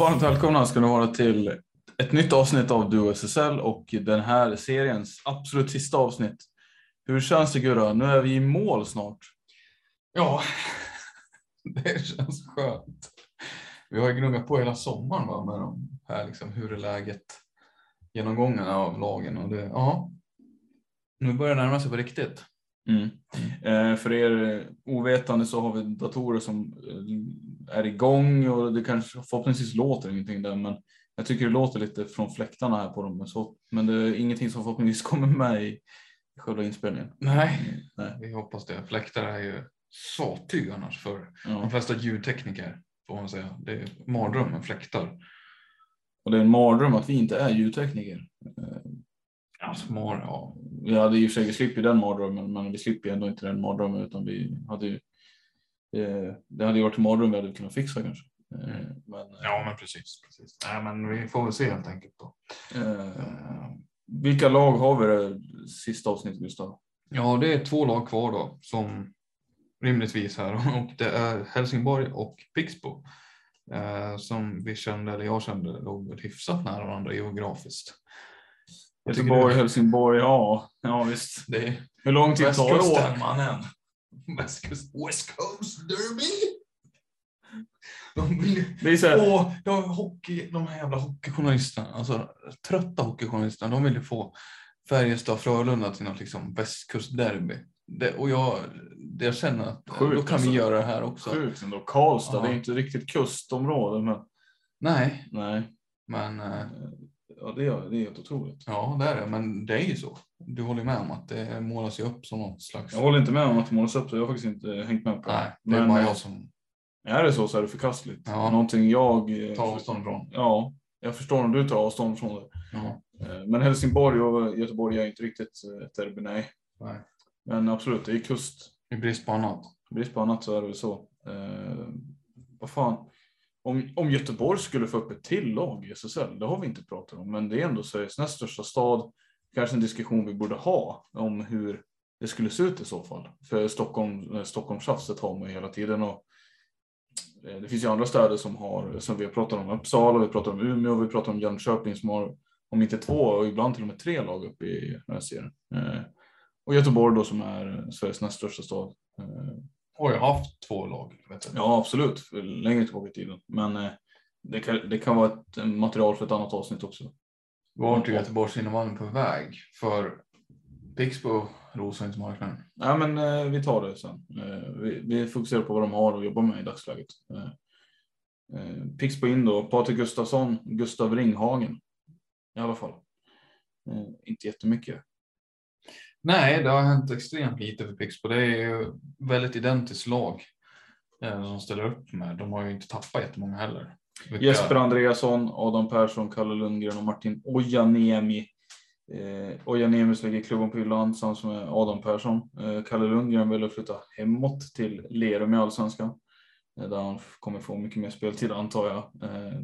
Varmt välkomna ska ni vara till ett nytt avsnitt av Duo SSL och den här seriens absolut sista avsnitt. Hur känns det Gurra? Nu är vi i mål snart. Ja, det känns skönt. Vi har ju gnuggat på hela sommaren va, med de här, liksom, hur är läget, genomgångarna av lagen och det, ja, nu börjar det närma sig på riktigt. Mm. Eh, för er ovetande så har vi datorer som eh, är igång och det kanske förhoppningsvis låter ingenting där men jag tycker det låter lite från fläktarna här på dem. Så, men det är ingenting som förhoppningsvis kommer med i själva inspelningen. Nej, Nej. vi hoppas det. Fläktar är ju sattyg annars för Ja. de flesta ljudtekniker får man säga. Det är mardröm med fläktar. Och det är en mardröm att vi inte är ljudtekniker. Alltså, mar, ja. Vi hade i och för sig, vi slipper den mardrömmen, men vi slipper ändå inte den mardrömmen utan vi hade ju. Eh, det hade ju varit en mardröm vi hade kunnat fixa kanske. Eh, men, ja, men precis. precis. Nej, men vi får väl se helt enkelt då. eh, Eh, vilka lag har vi det sista avsnittet Gustav? Ja, det är två lag kvar då som rimligtvis här och det är Helsingborg och Pixbo eh, som vi kände, eller jag kände, låg hyfsat nära varandra geografiskt. Göteborg, Helsingborg, ja, ja visst. Det är Hur lång tid tar det? västkusten åt? Mannen. Västkust, West Coast Derby. De vill Det är så här, Åh, de, hockey, de här jävla hockeyjournalisterna, alltså trötta hockeyjournalisterna, de vill ju få Färjestad och Frölunda till något liksom västkustderby. Det, och jag, det jag känner att Sjukt, då kan alltså. vi göra det här också. sjukt ändå. Karlstad, Ja. det är inte riktigt kustområde, men Nej, nej. men eh, Ja, det är, det är helt otroligt. ja, det är det. Men det är ju så. Du håller med om att det målas ju upp som något slags... Jag håller inte med om att det målas upp, så jag har faktiskt inte hängt med på Nej, det är Men, bara eh, jag som Är det så så är det förkastligt. Ja. Någonting jag... eh, tar avstånd från. Ja, jag förstår om du tar avstånd från det. Ja, Eh, Men Helsingborg och Göteborg är inte riktigt eh, ett derby, nej. nej. Men absolut, det är kust. I brist på annat. Brist på annat så är det väl så. Eh, vad fan. Om, om Göteborg skulle få upp ett till lag i SSL, det har vi inte pratat om, men det är ändå Sveriges näst största stad. Kanske en diskussion vi borde ha om hur det skulle se ut i så fall. För Stockholm, eh, Stockholmstjafset har man ju hela tiden och eh, det finns ju andra städer som har, som vi har pratat om, Uppsala, vi pratar om Umeå, vi pratar om Jönköping som har, om inte två och ibland till och med tre lag uppe i den här serien. Eh, Och Göteborg då som är Sveriges näst största stad. Har jag haft två lag? Ja, absolut, längre tillbaka i tiden. Men det kan, det kan vara ett material för ett annat avsnitt också. Vart är Göteborgs innebandy på väg? För Pixbo rosar inte marknaden. Nej, men eh, vi tar det sen. Eh, vi, vi fokuserar på vad de har att jobba med i dagsläget. Eh, eh, Pixbo in då, Patrik Gustafsson, Gustav Ringhagen. I alla fall. Eh, inte jättemycket. Nej, det har hänt extremt lite för Pixbo. Det är ju väldigt identiskt lag eh, som ställer upp med. De har ju inte tappat jättemånga heller. Vilka- Jesper Andreasson, Adam Persson, Kalle Lundgren och Martin Ojaniemi. Eh, Ojanemis lägger klubban på hyllan tillsammans med Adam Persson. Eh, Kalle Lundgren vill flytta hemåt till Lerum i Allsvenskan. Eh, där han kommer få mycket mer speltid antar jag. Eh,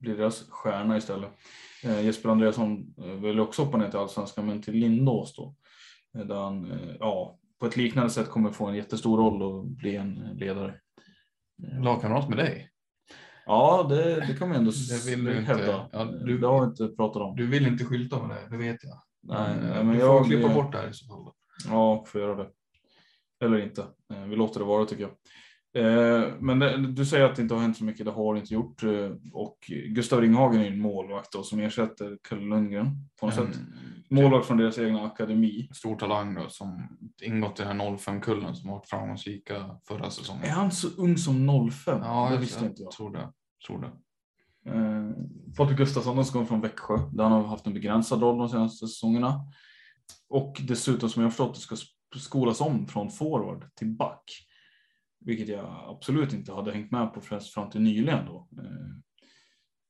blir deras stjärna istället. Eh, Jesper Andreasson eh, vill också hoppa ner till Allsvenskan men till Lindås då. Eh, där han eh, ja, på ett liknande sätt kommer få en jättestor roll och bli en ledare. Lagkamrat med dig. Ja, det, det kan man ändå Det vill du inte. hävda. Ja, du- det har vi inte pratat om. Du vill inte skylta med det, det vet jag. Nej, Men, nej, eh, men du får jag- klippa bort det här i så fall. Ja, får göra det. Eller inte. Eh, Vi låter det vara tycker jag. Eh, Men det, du säger att det inte har hänt så mycket. Det har det inte gjort. Och Gustav Ringhagen är en målvakt då, som ersätter Kalle Lundgren på något sätt. Målvakt från deras egna akademi. stor talang då, som ingått i den här 05-kullen som har varit framgångsrika förra säsongen. Är han så ung som 05? Ja, det jag, visste jag inte jag. tror det. Tror det. Eh, Patrik Gustafsson de kommer från Växjö där han har haft en begränsad roll de senaste säsongerna. Och dessutom som jag förstått det ska skolas om från forward till back. Vilket jag absolut inte hade hängt med på förrän fram till nyligen då. Eh,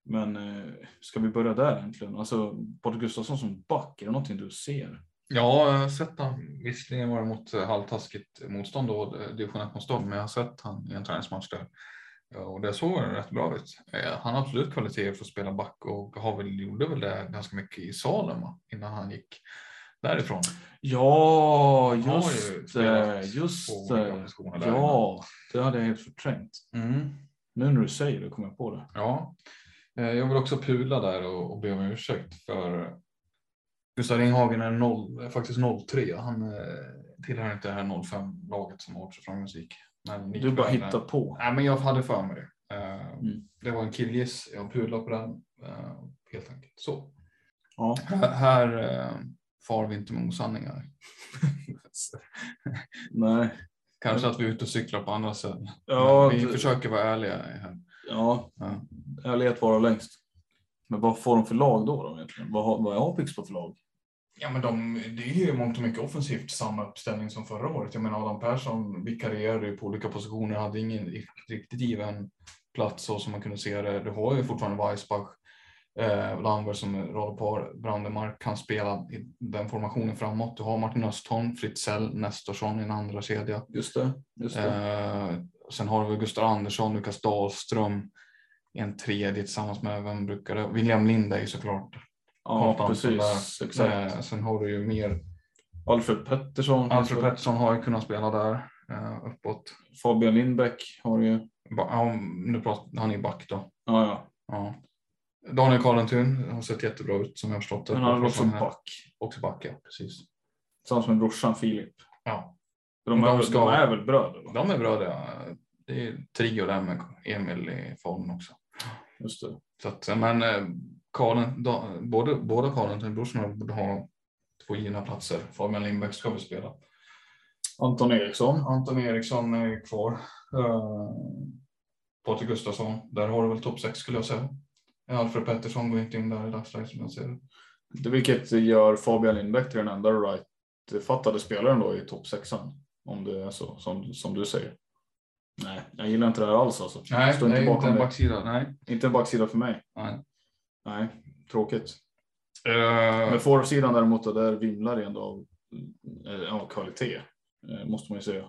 Men eh, ska vi börja där egentligen? Alltså Patrik Gustafsson som back, är det någonting du ser? Ja, jag har sett han. Visserligen var det mot eh, halvtaskigt motstånd då, eh, division 1-motstånd, men jag har sett han i en träningsmatch där. Och det såg rätt bra ut. Han har absolut kvaliteter för att spela back och har väl, gjorde väl det ganska mycket i Salem innan han gick därifrån. Ja, just det. Just det. Ja, det hade jag helt förträngt. Mm. Nu när du säger det kommer jag på det. Ja, jag vill också pula där och, och be om ursäkt för Gustav Ringhagen är noll, är faktiskt 03. Han eh, tillhör inte det här 05-laget som har varit så framgångsrik. Men Du bara hittar på. Nej, men jag hade för mig det. Eh, Mm. Det var en killgiss. Jag pulade på den eh, helt enkelt. Så Ja. här, här eh, far vi inte med osanningar. Nej. Kanske att vi är ute och cyklar på andra sätt. Ja, vi det- försöker vara ärliga här. Ja, Ja. ärlighet vara längst. Men vad får de för lag då, då egentligen? Vad har, vad har Pixbo för lag? Ja, men de, det är ju mångt och mycket offensivt samma uppställning som förra året. Jag menar Adam Persson vikarierade ju på olika positioner, hade ingen riktigt given plats så som man kunde se det. Du har ju fortfarande Weissbach, eh, Landberg som rollpar, Brandemark kan spela i den formationen framåt. Du har Martin Östholm, Fritzell, Nestorsson i en andra kedja. Just det. Just det. Eh, sen har vi Gustav Andersson, Lukas Dahlström en tredje tillsammans med, vem brukar det? William Linde är ju såklart ja, precis. där. Exakt. Eh, sen har du ju mer Alfred Pettersson. Alfred Pettersson har ju kunnat spela där eh, uppåt. Fabian Lindbäck har ju. Ba- ja, nu pratar han är back då. Ja, ja. Ja. Daniel Karlentun har sett jättebra ut som jag har förstått det. Men han är också back. Också back, ja. Precis. Tillsammans med brorsan Filip. Ja. De, De är, väl- ska- de är väl bröder? Va? De är bra det. Det är trio där med Emil i formen också. Just det. Så att, men eh, Karlen, da, både, båda Karlentun-brorsorna borde ha två givna platser. Fabian Lindbäck ska vi spela. Anton Eriksson. Anton Eriksson är kvar. Uh, Patrik Gustafsson, där har du väl topp 6 skulle jag säga. Alfred Pettersson går inte in där i dagsläget som jag ser det. Det- Vilket gör Fabian Lindbäck till den enda right-fattade spelaren då i topp sexan. Om det är så som, som du säger. Nej, jag gillar inte det här alls alltså. Nej, står inte bakom en det. backsida. Nej. Inte en backsida för mig. nej. Nej, tråkigt. Eh, Men forwardsidan däremot, där vimlar det ändå av eh, ja, kvalitet. eh, Måste man ju säga.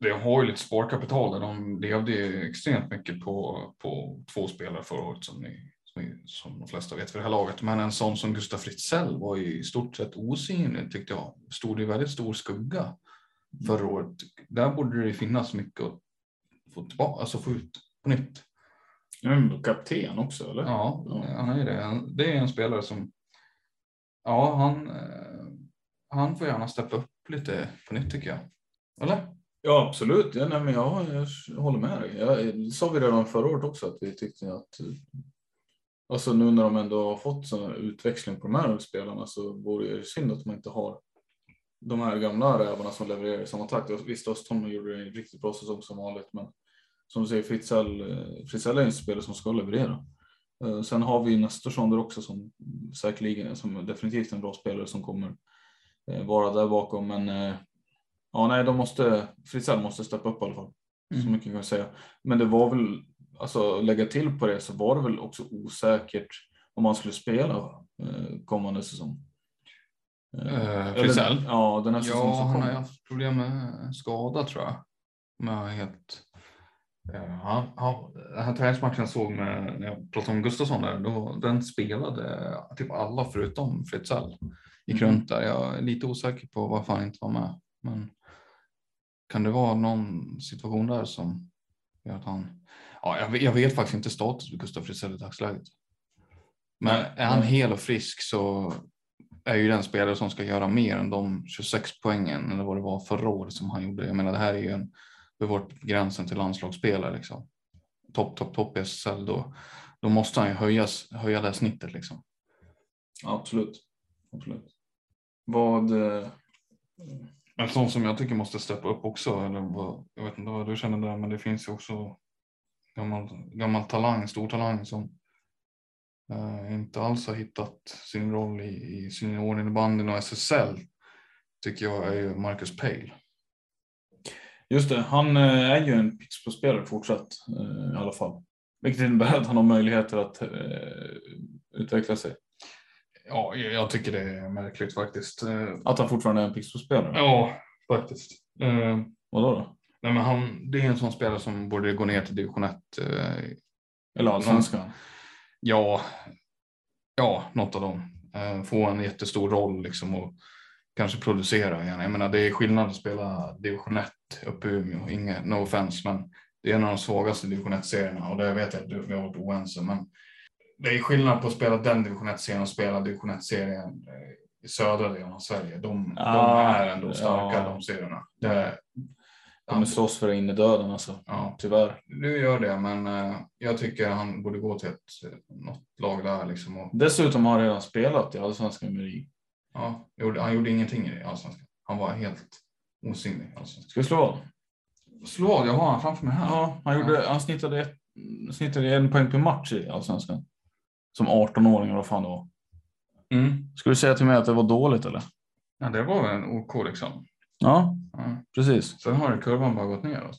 det har ju lite sparkapital där. De levde ju extremt mycket på, på två spelare förra året som, ni, som, de flesta vet för det här laget. Men en sån som Gustav Fritzell var ju i stort sett osynlig tyckte jag. Stod i väldigt stor skugga förra året. Där borde det finnas mycket att få, tillbaka, alltså få ut på nytt. Mm, kapten också eller? Ja, Ja. han är det. Det är en spelare som, ja, han, eh, han får gärna steppa upp lite på nytt tycker jag. Eller? Ja, absolut. Ja, nej, men jag, jag håller med dig. Jag, sa vi redan förra året också att vi tyckte att Alltså nu när de ändå har fått sån utväxling på de här spelarna så vore det synd att man inte har de här gamla rävarna som levererar i samma takt. Visst, Östholm gjorde en riktigt bra säsong som vanligt, men som du säger, Fritzell, eh, Fritzell är en spelare som ska leverera. Eh, Sen har vi Nestorsson där också som säkerligen som definitivt en bra spelare som kommer eh, vara där bakom. Men ja, nej, de måste, Fritzell måste steppa upp i alla fall. Så Mm. mycket kan jag säga. Men det var väl, alltså lägga till på det så var det väl också osäkert om man skulle spela kommande säsong. Eh, eller- Fritzell? Ja, den här Ja, som han har ju kommer. haft problem med skada tror jag. Om jag helt... Ja, han, han, den här träningsmatchen jag såg med, när jag pratade om Gustafsson där, då, den spelade typ alla förutom Fritzell. Gick Mm. runt där. Jag är lite osäker på varför han inte var med. Men kan det vara någon situation där som gör att han... Ja, jag, vet, jag vet faktiskt inte status på Gustav Fritzell i dagsläget. Men är han hel och frisk så är ju den spelare som ska göra mer än de 26 poängen eller vad det var förra året som han gjorde. Jag menar, det här är ju en bevart gränsen till landslagsspelare liksom. Topp, topp, topp i SSL då. Då måste han ju höjas, höja det snittet liksom. Absolut. Absolut. Vad, eh, En sån som jag tycker måste steppa upp också. Eller vad, jag vet inte vad du känner där, men det finns ju också gammal, gammal talang, stor talang som eh, inte alls har hittat sin roll i, i sin i banden och SSL. Tycker jag är ju Marcus Pale. just det, han eh, är ju en Pixbo-spelare fortsatt eh, i alla fall. Vilket innebär att han har möjligheter att utveckla sig. Ja, jag tycker det är märkligt faktiskt. Att han fortfarande är en Pixbo-spelare. Ja, faktiskt. Vadå då? nej, men han, det är en sån spelare som borde gå ner till division 1. Eh, Eller allsvenskan? Ja, ja, något av dem. Eh, få en jättestor roll liksom och kanske producera igen. Jag menar, det är skillnad att spela division 1 uppe i Umeå. Inget, no offense, men det är en av de svagaste division 1-serierna och det vet jag att du- vi har varit oense. Men det är skillnad på att spela den division 1-serien och spela division 1-serien eh, i södra delen av Sverige. De, de Ah, är ändå starka, ja. de serierna. Det, De är slåss för in i döden alltså. Ja. Tyvärr. Du gör det, men eh, jag tycker han borde gå till ett, eh, något lag där liksom. Och, Dessutom har han redan spelat i allsvenskan med RIG. ja, han gjorde ingenting i allsvenskan. Han var helt osynlig i allsvenskan. Ska vi slå vad? Slå vad, jag har han framför mig här. Ja, han, gjorde, han snittade, ett, snittade en poäng per match i allsvenskan. Som 18-åring eller vad fan det var. Mm. Skulle du säga till mig att det var dåligt eller? ja, det var väl en OK liksom. Ja, Ja. precis. Sen har kurvan bara gått neråt.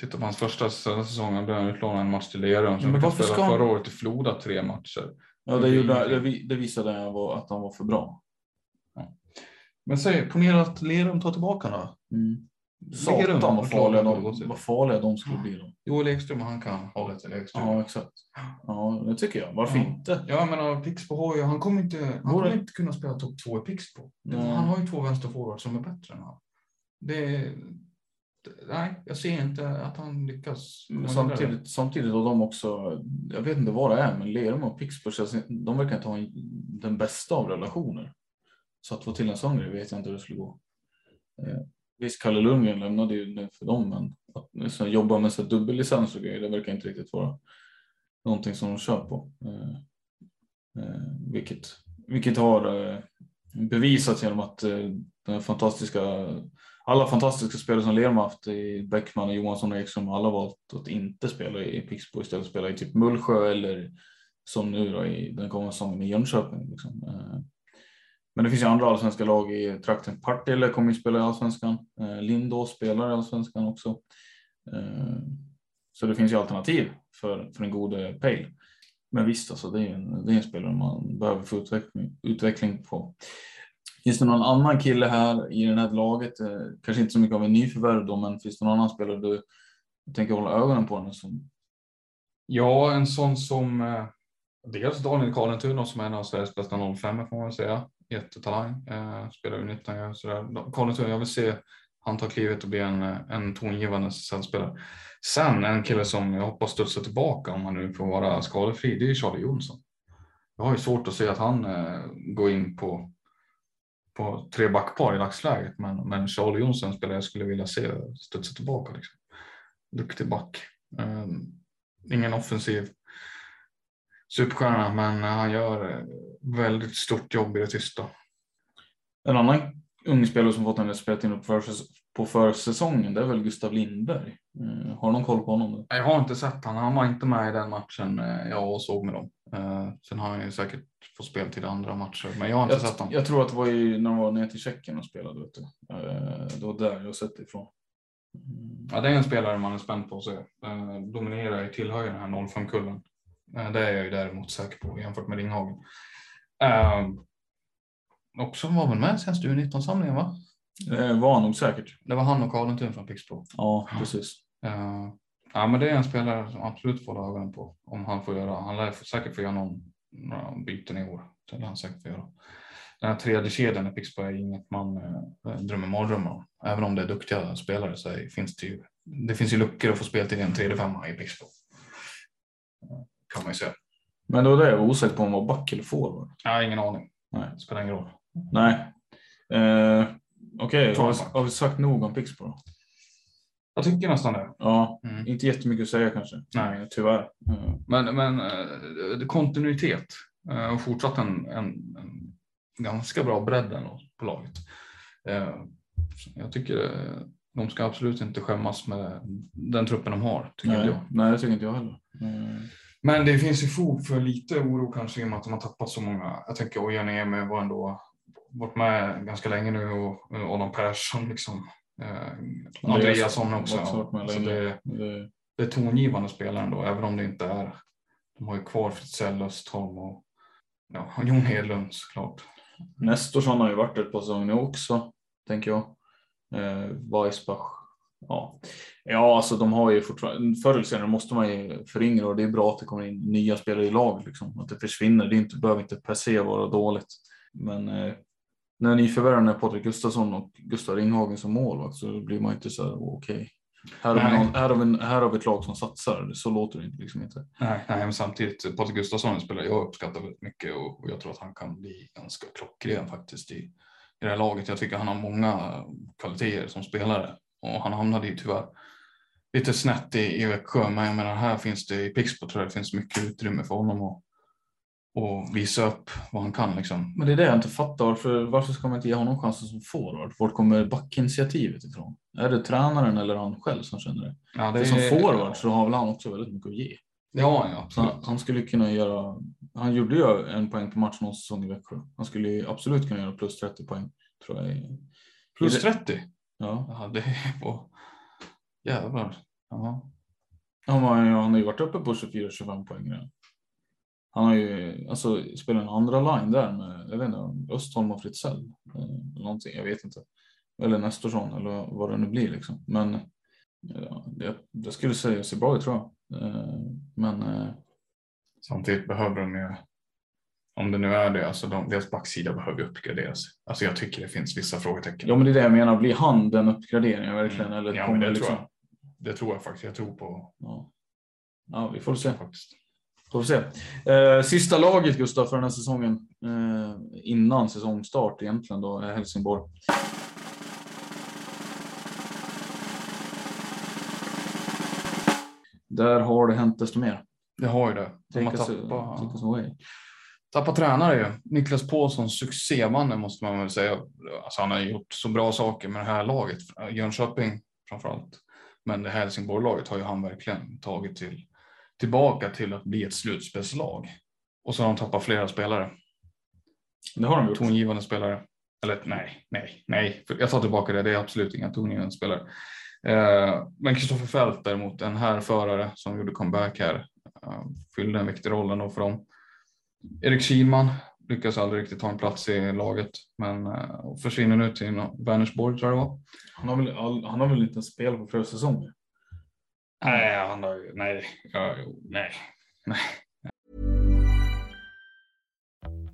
Titta på hans första säsongen blev han utlånad en match till Lerum. Sen Men fick han spela ska förra året i Floda tre matcher. Ja, det, gjorde, det, vi- det visade att han var för bra. Men säg, ponera att Lerum tar tillbaka honom. Mm. Satan vad farliga, de, vad farliga de skulle bli då. Joel Ekström, han kan hålla till Ekström. Ja, exakt. Ja, det tycker jag. Varför Ja. inte? Ja, men Pixbo har ju, han kommer inte, han Borde- kommer inte kunna spela topp två i Pixbo. Han har ju två vänsterforwards som är bättre än han. Det, nej, jag ser inte att han lyckas. samtidigt, samtidigt har de också, jag vet inte vad det är, men Lerum och Pixbo, de verkar inte ha en, den bästa av relationer. Så att få till en sån grej vet jag inte hur det skulle gå. Visst, Kalle Lundgren lämnade ju det för dem, men att så jobba med så dubbellicens och grejer, det verkar inte riktigt vara någonting som de kör på. Eh, eh, vilket, vilket har eh, bevisats genom att eh, den fantastiska alla fantastiska spelare som Lerma haft i Bäckman, och Johansson och Ekström alla valt att inte spela i Pixbo istället spela i typ Mullsjö eller som nu då i den kommande säsongen i Jönköping. Liksom. Eh, men det finns ju andra allsvenska lag i trakten. Partille kommer ju spela i allsvenskan. Eh, Lindås spelar i allsvenskan också. Eh, så det finns ju alternativ för, för en god Pale. Men visst, alltså, det, är en, det är en spelare man behöver få utveckling, utveckling på. Finns det någon annan kille här i det här laget? Eh, kanske inte så mycket av en nyförvärv då, men finns det någon annan spelare du tänker hålla ögonen på? Som... Ja, en sån som dels Daniel Karlentuna som är en av Sveriges bästa 05 får man väl säga. Jättetalang, eh, spelar i 19 år sådär. Karlentuna, jag vill se han tar klivet och blir en, eh, en tongivande SSL-spelare. Sen en kille som jag hoppas studsar tillbaka om han nu får vara skadefri, det är Charlie Jonsson. Jag har ju svårt att se att han eh, går in på, på tre backpar i dagsläget, men, men Charlie Jonsson spelar jag skulle vilja se studsa tillbaka. Liksom. Duktig back. Eh, ingen offensiv superstjärna, men han gör eh, väldigt stort jobb i det tysta. En annan ung spelare som fått en speltid på, för, på försäsongen, det är väl Gustav Lindberg. Uh, har någon koll på honom? Jag har inte sett honom. Han var inte med i den matchen uh, jag såg med dem. Sen har han ju säkert fått spel till andra matcher, men jag har inte jag, sett honom. Jag tror att det var i, när han var nere till Tjeckien och spelade. Vet du. det var där jag sett ifrån. Ja, det är en spelare man är spänd på att se. dominerar i tillhör den här 05-kullen. Det är jag ju däremot säker på jämfört med Ringhagen. också var väl med sen U19-samlingen va? Det var han nog säkert. Det var han och Karlentun från Pixbo. Ja, precis. Uh, ja, men det är en spelare som absolut får hålla ögonen på om han får göra. Han lär säkert få göra någon, några byten i år. Det lär han säkert få göra. Den här tredje kedjan i Pixbo är inget man uh, drömmer mardrömmar om. Även om det är duktiga spelare så finns det ju. Det finns ju luckor att få spel till en tredje femma i Pixbo. Kan man ju säga. Men då är jag osäker på om han var back eller forward. Ja, ingen aning. Nej. Det spelar ingen roll. Nej. Okej, okay, har, har, vi sagt nog om Pixbo? Jag tycker nästan det. Ja, mm. inte jättemycket att säga kanske. Nej, tyvärr. Mm. Men, men äh, kontinuitet äh, och fortsatt en, en, en, ganska bra bredd på laget. Äh, jag tycker de ska absolut inte skämmas med den truppen de har. Tycker nej, jag. nej, det tycker inte jag heller. Mm. Men det finns ju fog för lite oro kanske i och med att de har tappat så många. Jag tänker Ojaniemi var ändå varit med ganska länge nu och Adam Persson liksom. Eh, Andreasson också. också det, det, det är tongivande spelare ändå, även om det inte är. De har ju kvar Fritzell, Östholm och ja, Jon Hedlund såklart. Nestorsson har ju varit ett par säsonger nu också, tänker jag. Eh, Weissbach. Ja. ja, alltså de har ju fortfarande, förr eller senare måste man ju föryngra och det är bra att det kommer in nya spelare i laget, liksom. att det försvinner. Det inte, behöver inte per se vara dåligt. Men eh, när nyförvärven är Patrik Gustafsson och Gustav Ringhagen som målvakt så blir man inte så här okej. Okay. Här, har här, har vi, här har vi ett lag som satsar, så låter det liksom inte. Nej, nej men samtidigt, Patrik Gustafsson spelar jag uppskattar väldigt mycket och, och jag tror att han kan bli ganska klockren faktiskt i, i det här laget. Jag tycker han har många kvaliteter som spelare och han hamnade ju tyvärr lite snett i, i Växjö, men jag menar här finns det i Pixbo tror jag det finns mycket utrymme för honom att och visa upp vad han kan. Liksom. Men det är det jag inte fattar. Varför, varför ska man inte ge honom chansen som forward? Vart kommer backinitiativet ifrån? Är det tränaren eller han själv som känner det? Ja, det För som forward så har väl han också väldigt mycket att ge. Ja, ja absolut. Han, han, skulle kunna göra, han gjorde ju en poäng på match någon säsong i Växjö. Han skulle absolut kunna göra plus 30 poäng. Tror jag. Plus 30? Ja. det är på, jävlar. Ja. Ja, han har ju varit uppe på 24-25 poäng redan. Han har ju alltså, spelat en andra line där med jag vet inte, Östholm och Fritzell. Eh, någonting, jag vet inte. Eller Nestorsson eller vad det nu blir liksom. Men ja, det, det skulle säga sig bra ut tror jag. Eh, men eh, samtidigt behöver de ju om det nu är det, alltså de, deras backsida behöver uppgraderas. Alltså jag tycker det finns vissa frågetecken. Ja men det är det jag menar, blir han den uppgraderingen verkligen? Mm. Eller ja men det, liksom... tror jag. det tror jag faktiskt, jag tror på. Ja, ja vi får se faktiskt. Får se. Eh, sista laget Gustav för den här säsongen eh, innan säsongstart egentligen då är Helsingborg. Där har det hänt desto mer. Det har ju det. De har tappat, tappat tränare ju. Niklas Paulsson, succémannen måste man väl säga. Alltså han har gjort så bra saker med det här laget. Jönköping framförallt. Men det Helsingborg-laget har ju han verkligen tagit till tillbaka till att bli ett slutspelslag. Och så har de tappat flera spelare. Det har de gjort. Tongivande spelare. Eller nej, nej, nej. Jag tar tillbaka det. Det är absolut inga tongivande spelare. Eh, men Kristoffer Fält däremot, en härförare som gjorde comeback här, eh, fyllde en viktig roll ändå för dem. Erik Kihlman lyckas aldrig riktigt ta en plats i laget, men eh, försvinner nu till Vänersborg tror jag det var. Han har väl, han har väl inte spelat på flera säsonger? Nej, han har nej, nej, nej.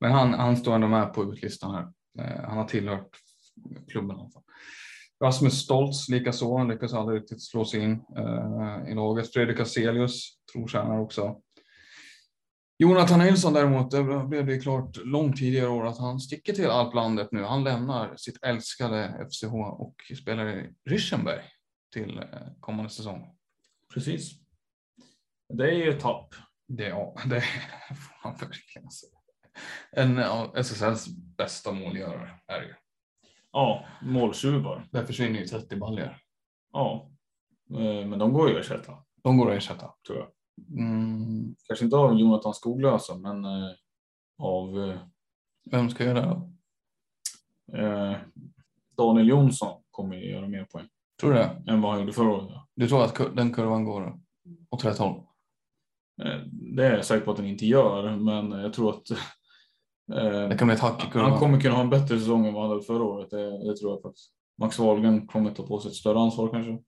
Men han, han står ändå med på utlistan här. Eh, han har tillhört klubben fall. Rasmus Stoltz likaså, han lyckas aldrig riktigt slå sig in eh, i laget. Fredrik Aselius, trotjänare också. Jonathan Nilsson däremot, det blev det klart långt tidigare år att han sticker till alplandet nu. Han lämnar sitt älskade FCH och spelar i Rischenberg till eh, kommande säsong. Precis. Det är ju tapp. Det, ja, det får man verkligen säga. En av SSLs bästa målgörare är ju. Ja, måltjuvar. Där försvinner ju 30 baljor. Ja, Eh, men de går ju att ersätta, De går att ersätta. tror jag. Mm, Kanske inte av Jonathan Skoglösa, men eh, av eh, vem ska göra det då? Daniel Jonsson kommer ju göra mer poäng Tror du det? än vad han gjorde förra året. Du tror att den kurvan går åt rätt håll? Det är jag säker på att den inte gör, men jag tror att Det kan bli ett hack han kommer kunna ha en bättre säsong än vad han hade förra året. Det, det tror jag faktiskt. Max Wahlgren kommer ta på sig ett större ansvar kanske.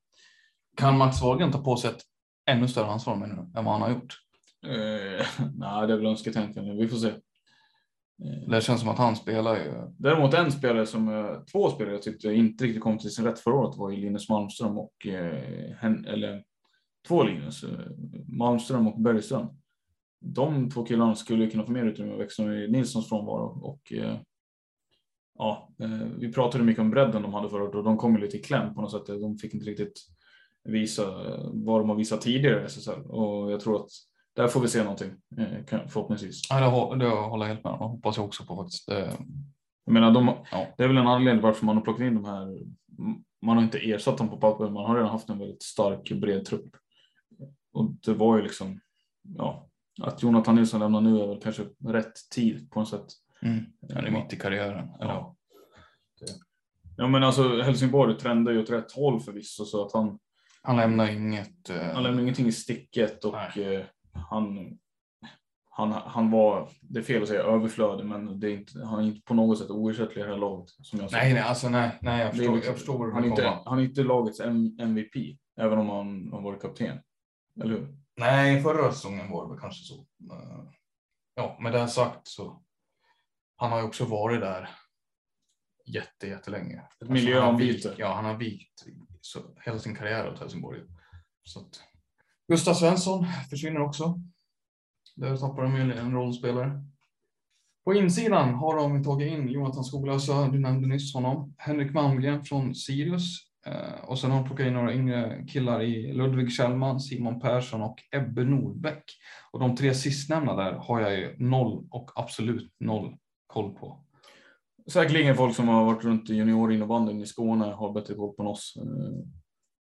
Kan Max Wahlgren ta på sig ett ännu större ansvar menar du, än vad han har gjort? Eh, nej, det är väl önsketänkande. Vi får se. Eh, Det känns som att han spelar ju. Däremot en spelare som, eh, två spelare jag tyckte inte riktigt kom till sin rätt förra året var ju Linus Malmström och, eh, eller två Linus, eh, Malmström och Bergström. De två killarna skulle kunna få mer utrymme att växa i Nilssons frånvaro och eh, ja, eh, vi pratade mycket om bredden de hade året och de kom ju lite i kläm på något sätt. De fick inte riktigt visa vad de har visat tidigare i SSL och jag tror att där får vi se någonting eh, förhoppningsvis. Ja, det, hå- det håller jag helt med om. Hoppas jag också på faktiskt. Jag menar, de, Ja. det är väl en anledning varför man har plockat in de här. Man har inte ersatt dem på papper, man har redan haft en väldigt stark bred trupp. Och det var ju liksom, ja, att Jonathan Nilsson lämnar nu är väl kanske rätt tid på något sätt. mm. Han är mitt i karriären. Eller? Ja. Ja men alltså Helsingborg trendar ju åt rätt håll förvisso så att han, Han lämnar inget. eh, han lämnar ingenting i sticket och eh, han, han, han var, det är fel att säga överflödig men det är inte, han är inte på något sätt oersättlig i det här laget. Som jag. Nej, nej, alltså nej, nej, jag förstår, liksom- jag förstår han, är inte, han är inte lagets MVP, även om han har varit kapten. Eller hur? Nej, förra säsongen var det väl kanske så. Eh, Ja, med det sagt så. Han har ju också varit där jätte, jättelänge. Ett Alltså, miljöombyte. Ja, han har vikt så, hela sin karriär åt Helsingborg. Så att, Gustav Svensson försvinner också. Där tappar de ju en rollspelare. På insidan har de tagit in Jonathan Skoglösa, du nämnde nyss honom. Henrik Malmgren från Sirius. Eh, och sen har de plockat in några yngre killar i Ludvig Kjellman, Simon Persson och Ebbe Nordbäck. Och de tre sistnämnda där har jag ju noll och absolut noll koll på. Säkerligen folk som har varit runt i juniorinnebandyn i Skåne har bättre koll på än oss. Eh,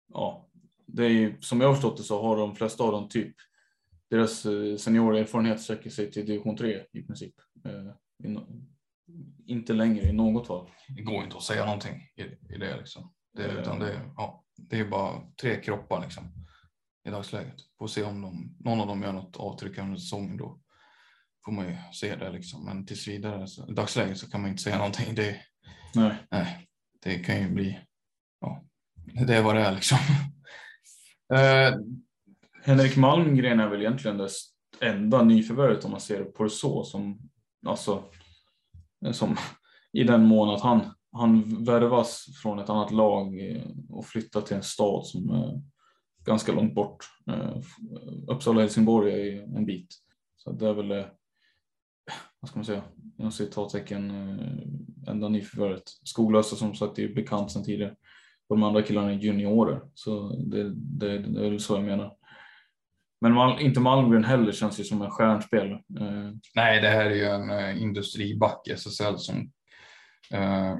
Ja, det är som jag har förstått det så har de flesta av dem typ deras eh, seniorerfarenhet sträcker sig till division 3 i princip. Inte längre i något fall. Det går inte att säga någonting i, i det liksom. Det, utan det, ja, det är bara tre kroppar liksom i dagsläget. Får se om de, någon av dem gör något avtryck under säsongen då får man ju se det liksom. Men tills vidare så, i dagsläget så kan man inte säga någonting. Det, Nej. nej, det kan ju bli, ja, det är vad det är liksom. Eh, Henrik Malmgren är väl egentligen det enda nyförvärvet om man ser på det så som alltså som i den mån att han han värvas från ett annat lag eh, och flyttar till en stad som är ganska långt bort. Eh, Uppsala Helsingborg är en bit så det är väl eh, vad ska man säga inom citattecken enda nyförvärvet. Skoglösa som sagt är bekant sedan tidigare. Och de andra killarna är juniorer så det, det, det är väl så jag menar. Men Mal, inte Malmgren heller känns ju som en stjärnspel. Nej, det här är ju en industribacke industriback i SSL som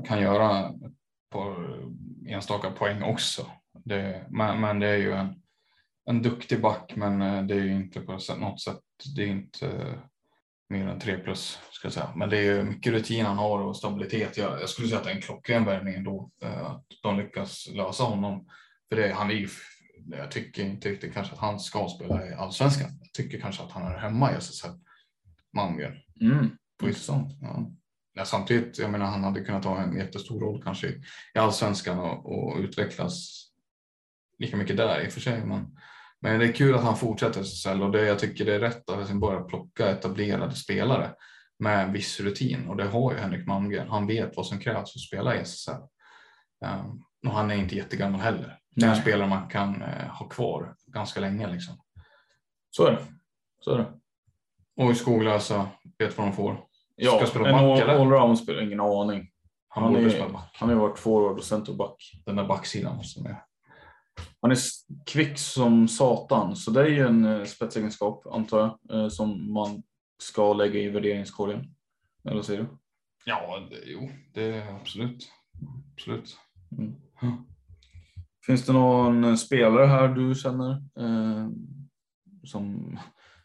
kan göra på enstaka poäng också. Det, men, men det är ju en, en duktig back, men eh, det är ju inte på något sätt. Det är inte. mer än 3 plus. Ska jag säga. Men det är mycket rutin han har och stabilitet. Jag, jag skulle säga att det är en klockren värvning ändå. Eh, att de lyckas lösa honom. För det, han är ju, jag tycker inte riktigt kanske att han ska spela i allsvenskan. Jag tycker kanske att han är hemma i SSL. Malmgren. Mm. På. Ja. Ja, samtidigt, jag menar han hade kunnat ha en jättestor roll kanske i allsvenskan och, och utvecklas lika mycket där i och för sig. Men, men det är kul att han fortsätter SSL och det, jag tycker det är rätt att han börjar plocka etablerade spelare med viss rutin och det har ju Henrik Malmgren. Han vet vad som krävs för att spela i SSL. Um, och han är inte jättegammal heller. Det är en spelare man kan uh, ha kvar ganska länge liksom. Så är det. Så är det. Och i Skoglösa vet vad de får. Ja, Ska spela en back, all- eller? allround spelar ingen aning. Han, Han, är, spela back. han har varit forward och centerback. Den där backsidan som är. Han är kvick som satan, så det är ju en eh, spetsegenskap antar jag, eh, som man ska lägga i värderingskorgen. Eller vad säger du? Ja, det, jo, det är absolut. Absolut. Mm. Finns det någon eh, spelare här du känner eh, som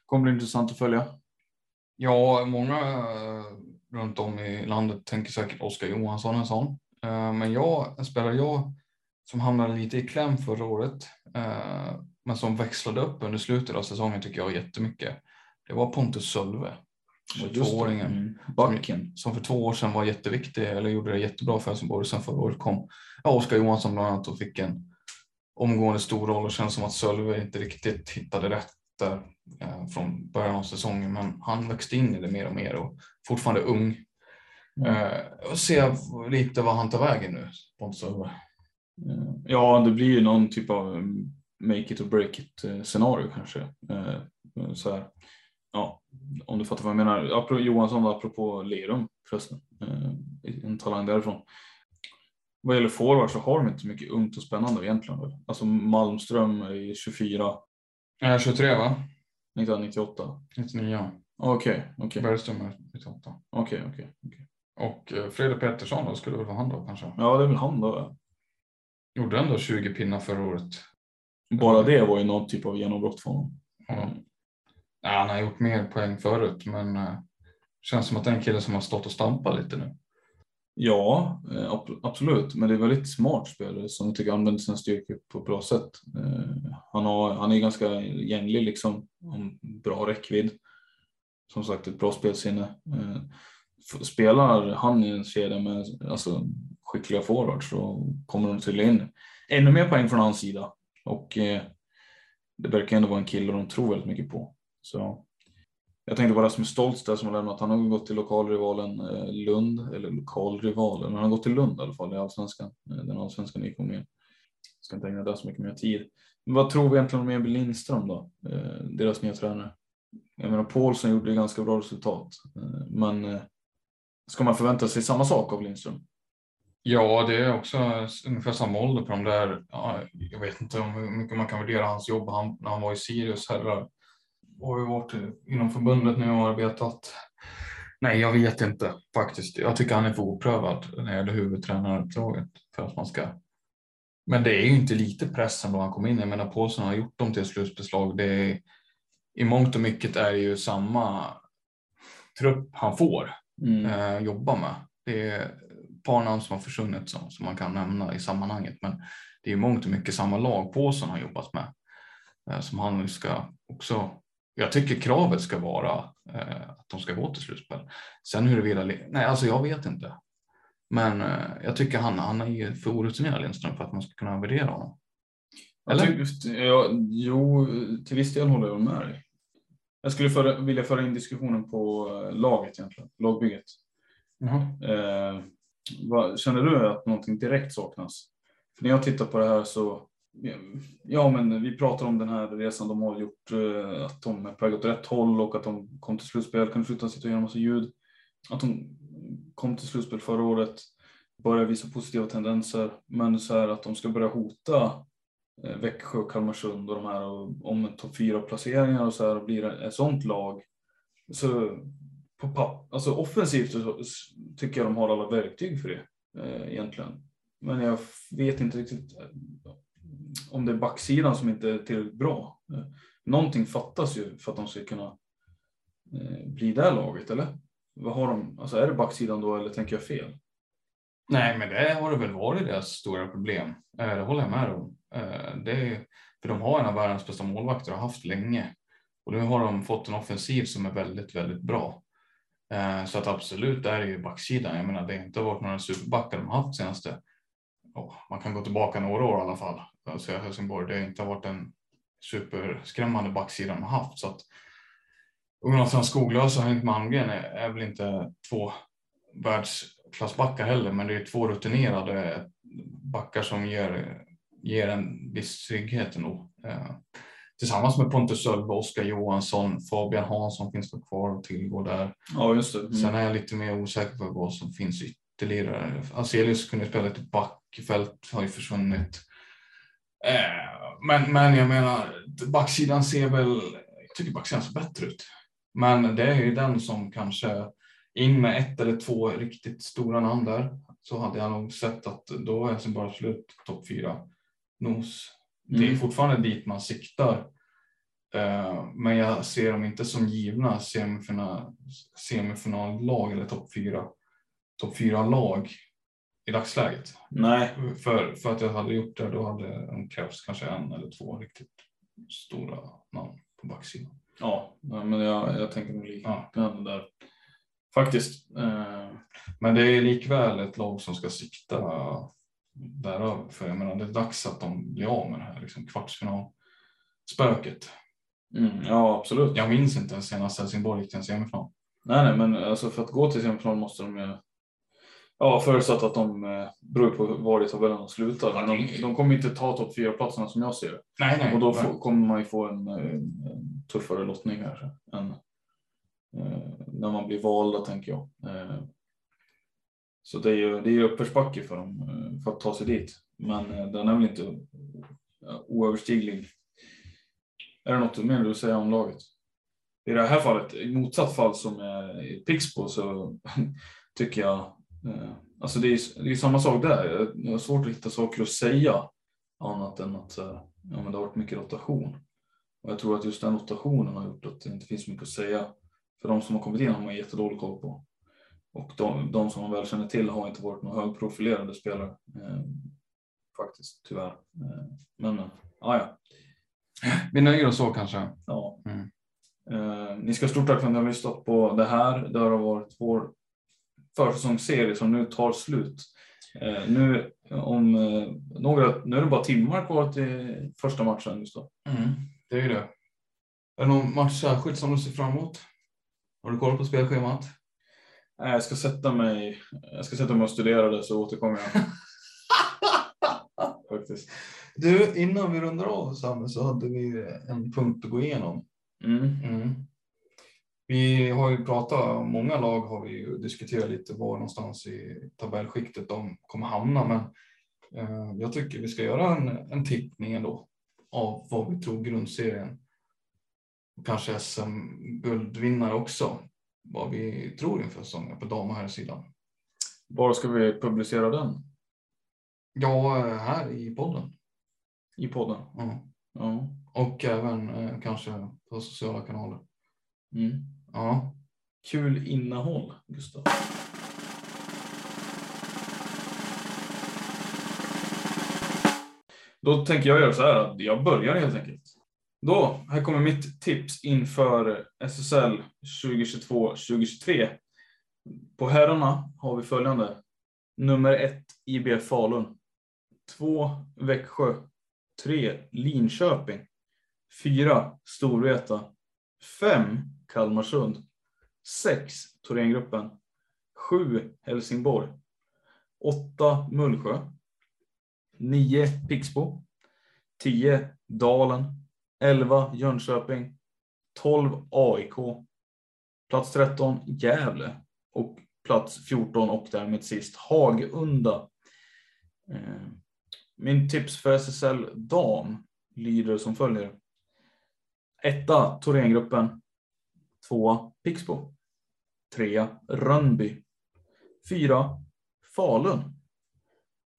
kommer bli intressant att följa? Ja, många eh, runt om i landet tänker säkert Oskar Johansson en sån. Eh, Men jag, en spelare jag som hamnade lite i kläm förra året, eh, men som växlade upp under slutet av säsongen tycker jag jättemycket. Det var Pontus Sölve. 22-åringen. Mm. Backen. som för två år sedan var jätteviktig eller gjorde det jättebra för Helsingborg. Sen förra året kom ja, Oskar Johansson bland annat och fick en omgående stor roll och känns som att Sölve inte riktigt hittade rätt där eh, från början av säsongen. Men han växte in i det mer och mer och fortfarande ung. Eh, och se lite vad han tar vägen nu, Pontus. Eh, Ja, det blir ju någon typ av mm, make it or break it scenario kanske. Så här. Ja, om du fattar vad jag menar. Apropå Johansson, apropå Lerum förresten. En talang därifrån. Vad gäller forward så har de inte mycket ungt och spännande egentligen. Alltså Malmström är 24, Eh, 23 va? 1998. 99. Okej, okej, Bergström är 98. okej, okej. okej. Och eh, Fredrik Pettersson då skulle väl vara han då kanske. Ja, det är väl han då. ja. Gjorde ändå 20 pinnar förra året. Bara det var ju någon typ av genombrott för honom. Ja. Ja, han har gjort mer poäng förut, men eh, känns som att det är en kille som har stått och stampat lite nu. Ja, eh, absolut. Men det är väldigt smart spelare som jag tycker använder sina styrkor på ett bra sätt. Eh, han, har, han är ganska gänglig, liksom, om bra räckvidd. Som sagt, ett bra spelsinne. Eh, spelar han i en kedja med alltså, skickliga forwards så kommer de till in ännu mer poäng från hans sida. Och eh, det verkar ändå vara en kille de tror väldigt mycket på. Så jag tänkte på Rasmus Stoltz där som har lämnat. Han har gått till lokalrivalen eh, Lund, eller lokalrivalen, men han har gått till Lund i alla fall i allsvenskan. Eh, den allsvenska nykomlingen. Ska inte ägna det så mycket mer tid. Men vad tror vi egentligen om Emil Lindström då? Eh, deras nya tränare. Jag menar Paulsson gjorde ju ganska bra resultat. Men ska man förvänta sig samma sak av Lindström? Ja, det är också ungefär samma ålder på de där. Ja, jag vet inte hur mycket man kan värdera hans jobb han, när han var i Sirius herrar. Har ju varit inom förbundet nu och arbetat. Nej, jag vet inte faktiskt. Jag tycker han är för oprövad när det gäller huvudtränaruppdraget för att man ska. Men det är ju inte lite press ändå han kom in. Jag menar Paulsson har gjort dem till slutbeslag. Det är, I mångt och mycket är det ju samma trupp han får Mm. eh, jobba med. Det är ett par namn som har försvunnit som, som man kan nämna i sammanhanget. Men det är i mångt och mycket samma lag på som han har jobbat med. Eh, som han nu ska också. Jag tycker kravet ska vara eh, att de ska gå till slutspel. Sen huruvida, nej alltså jag vet inte. Men eh, jag tycker han, han är för orutinerad Lindström för att man ska kunna värdera honom. Jag Eller? tycker- ja, jo, till viss del håller jag med dig. Jag skulle föra, vilja föra in diskussionen på eh, laget egentligen, lagbygget. Eh, vad, känner du att någonting direkt saknas? För när jag tittar på det här så, ja men vi pratar om den här resan de har gjort, eh, att de är på väg åt rätt håll och att de kom till slutspel, kunde flytta sitt och göra massa ljud? Att de kom till slutspel förra året, börjar visa positiva tendenser, men så här att de ska börja hota eh, Växjö och Kalmarsund och de här och om topp fyra placeringar och så här och blir ett sånt lag. Så på papp, alltså offensivt så tycker jag de har alla verktyg för det eh, egentligen. Men jag vet inte riktigt om det är backsidan som inte är tillräckligt bra. Eh, någonting fattas ju för att de ska kunna eh, bli det laget eller? Vad har de? Alltså är det backsidan då eller tänker jag fel? Nej, men det har det väl varit deras stora problem. Eh, det håller jag med om. Det är, för de har en av världens bästa målvakter och har haft länge. Och nu har de fått en offensiv som är väldigt, väldigt bra. Så att absolut, där är ju backsidan. Jag menar, det har inte varit några superbackar de har haft senaste. Oh, man kan gå tillbaka några år i alla fall. Alltså Helsingborg, det har inte varit en superskrämmande backsida de haft. Så att Jonathan Skoglös och Henrik Malmgren är, är väl inte två världsklassbackar heller, men det är två rutinerade backar som ger, ger en viss trygghet ändå. Eh, tillsammans med Pontus Sölve, Oskar Johansson, Fabian Hansson finns väl kvar att tillgå där. Ja, just det. Mm. Sen är jag lite mer osäker på vad som finns ytterligare. Aselius kunde spela lite backfält, har ju försvunnit. Eh, men, men jag menar, backsidan ser väl, jag tycker backsidan ser bättre ut. Men det är ju den som kanske in med ett eller två riktigt stora namn där så hade jag nog sett att då är Helsingborg absolut topp fyra nos. Det är Mm. fortfarande dit man siktar. Eh, Men jag ser dem inte som givna semifinal, semifinallag eller topp fyra, topp fyra lag i dagsläget. Nej, För, för att jag hade gjort det, då hade de krävts kanske en eller två riktigt stora namn på backsidan. ja, men jag, jag tänker nog liknande där. Faktiskt. Eh, Men det är likväl ett lag som ska sikta däröver. För jag menar, det är dags att de blir av med det här liksom, kvartsfinalspöket. mm, ja, absolut. Jag minns inte ens senast Helsingborg gick till en semifinal. Nej, nej, men alltså för att gå till semifinal måste de ju. Ja, förutsatt att de eh, beror på var i tabellen de slutar. Men de, de kommer inte ta topp fyra platserna som jag ser det. Nej, nej. Och då får, kommer man ju få en, eh, en tuffare lottning här än eh, när man blir valda tänker jag. Eh, så det är ju det är uppförsbacke för dem eh, för att ta sig dit. Men eh, den är väl inte oöverstiglig. Är det något mer du vill säga om laget? I det här fallet, i motsatt fall som är i Pixbo så tycker jag, alltså det är, det är samma sak där. Jag- har svårt att hitta saker att säga annat än att eh, ja, men det har varit mycket rotation. Och jag tror att just den rotationen har gjort att det inte finns mycket att säga. För de som har kommit in har man jättedålig koll på. Och de, de som man väl känner till har inte varit några högprofilerade spelare. Eh, faktiskt, tyvärr. Eh, men, men ah, ja. Vi nöjer oss så kanske. Ja. Mm. Eh, ni ska ha stort tack för att ni har lyssnat på det här. Det har varit vår försäsongsserie som nu tar slut. Eh, nu, om, eh, några, nu är det bara timmar kvar till första matchen. Just då. Mm, det är ju det. Är det någon match särskilt som du ser fram emot? Har du koll på spelschemat? Nej, jag, ska sätta mig, jag ska sätta mig och studera det så återkommer jag. Faktiskt. Du, innan vi rundar av Samme så hade vi en punkt att gå igenom. Mm. Mm. Vi har ju pratat, många lag har vi ju diskuterat lite var någonstans i tabellskiktet de kommer hamna, men eh, jag tycker vi ska göra en, en tippning ändå av vad vi tror grundserien kanske SM-guldvinnare också, vad vi tror inför säsongen på dam och herrsidan. Var ska vi publicera den? Ja, här i podden. I podden? Ja. Ja. Och även eh, kanske på sociala kanaler. Mm. Ja, Kul innehåll, Gustav. Då tänker jag göra så här att jag börjar helt enkelt. Då, här kommer mitt tips inför SSL 2022-2023. På herrarna har vi följande. Nummer ett IBF Falun. Två Växjö. Tre Linköping. Fyra Storvreta. Fem Kalmarsund. 6. Thorengruppen. 7. Helsingborg. 8. Mullsjö. 9. Pixbo. 10 Dalen. 11 Jönköping. 12 AIK. Plats 13 Gävle. Och plats 14 och därmed sist Hagunda. Eh, min tips för SSL dam lyder som följer. Etta Thorengruppen. Tvåa Pixbo. Trea Rönnby. Fyra Falun.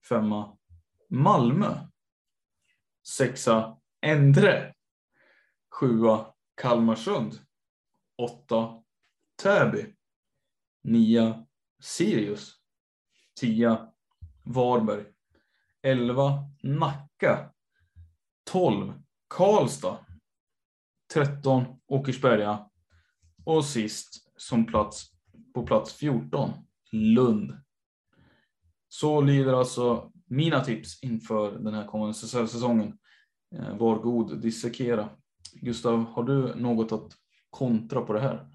Femma Malmö. Sexa Endre. Sjua Kalmarsund. Åtta Täby. 9. Sirius. 10. Varberg. 11. Nacka. 12. Karlstad. 13. Åkersberga. Och sist som plats på plats 14. Lund. Så lyder alltså mina tips inför den här kommande säsongen. Eh, var god, dissekera. Gustav, har du något att kontra på det här?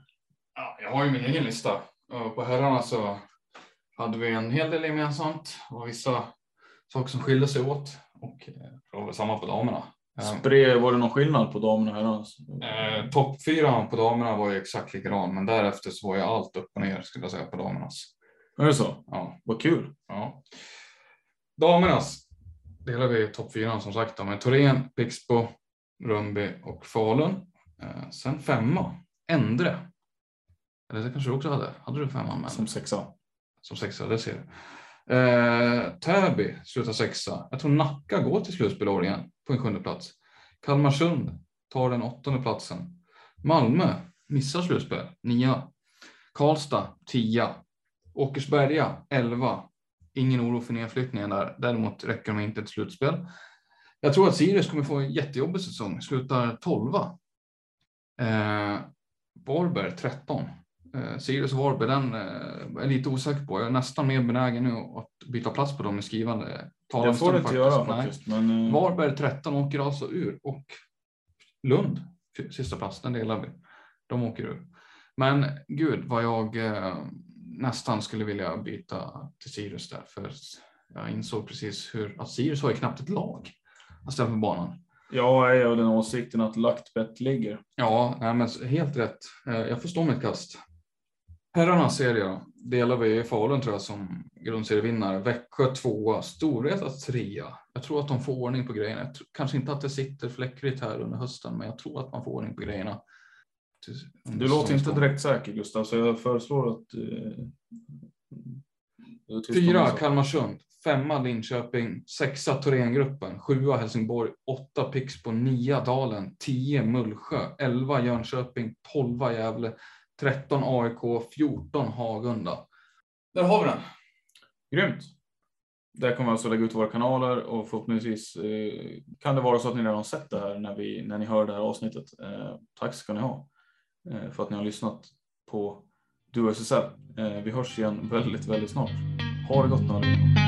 Ja, jag har ju min egen lista. På herrarna så hade vi en hel del gemensamt och vissa saker som skilde sig åt och eh, det var väl samma på damerna. Spre, var det någon skillnad på damerna och herrarna? Eh, Topp fyra på damerna var ju exakt likadan, men därefter så var ju allt upp och ner skulle jag säga på damernas. Är det så? Ja. Vad kul. Ja. Damernas delar vi topp fyra som sagt med Torén, Pixbo, Rönnby och Falun. Eh, sen femma, Endre. Eller det kanske du också hade? Hade du femman med? Som sexa. Som sexa, det ser du. Eh, Täby slutar sexa. Jag tror Nacka går till slutspel igen på en sjunde plats. Kalmarsund tar den åttonde platsen. Malmö missar slutspel, nia. Karlstad, tia. Åkersberga, elva. Ingen oro för nedflyttningen där. Däremot räcker de inte till slutspel. Jag tror att Sirius kommer få en jättejobbig säsong. Slutar tolva. Eh, Varberg 13. Eh, Sirius och Varberg, den eh, är jag lite osäker på. Jag är nästan mer benägen nu att byta plats på dem i skrivande. Det får du inte göra faktiskt. Men, eh... Varberg 13 åker alltså ur och Lund, sista plats, den delar vi. De åker ur. Men gud vad jag nästan skulle vilja byta till Sirius där, för jag insåg precis hur att Sirius har ju knappt ett lag att ställa på banan. Ja, jag är av den åsikten att lagt bett ligger. Ja, nej, men helt rätt. Jag förstår mitt kast. Herrarnas serie delar vi i Falun tror jag som grundserievinnare. Växjö tvåa, Storvreta trea. Jag tror att de får ordning på grejerna. Jag tror, kanske inte att det sitter fläckrigt här under hösten, men jag tror att man får ordning på grejerna. Du låter inte direkt säker Gustav, så jag föreslår att. Eh, Fyra Kalmarsund, femma Linköping, sexa Thorengruppen, sjua Helsingborg, åtta Pixbo, nia Dalen, tio Mullsjö, elva Jönköping, tolva Gävle, 13 AIK, 14 Hagunda. Där har vi den. Grymt. Där kommer vi alltså lägga ut våra kanaler och förhoppningsvis eh, kan det vara så att ni redan har sett det här när, vi, när ni hör det här avsnittet. Eh, tack ska ni ha eh, för att ni har lyssnat på Duo SSL. Eh, vi hörs igen väldigt, väldigt snart. Ha det gott nu allihopa.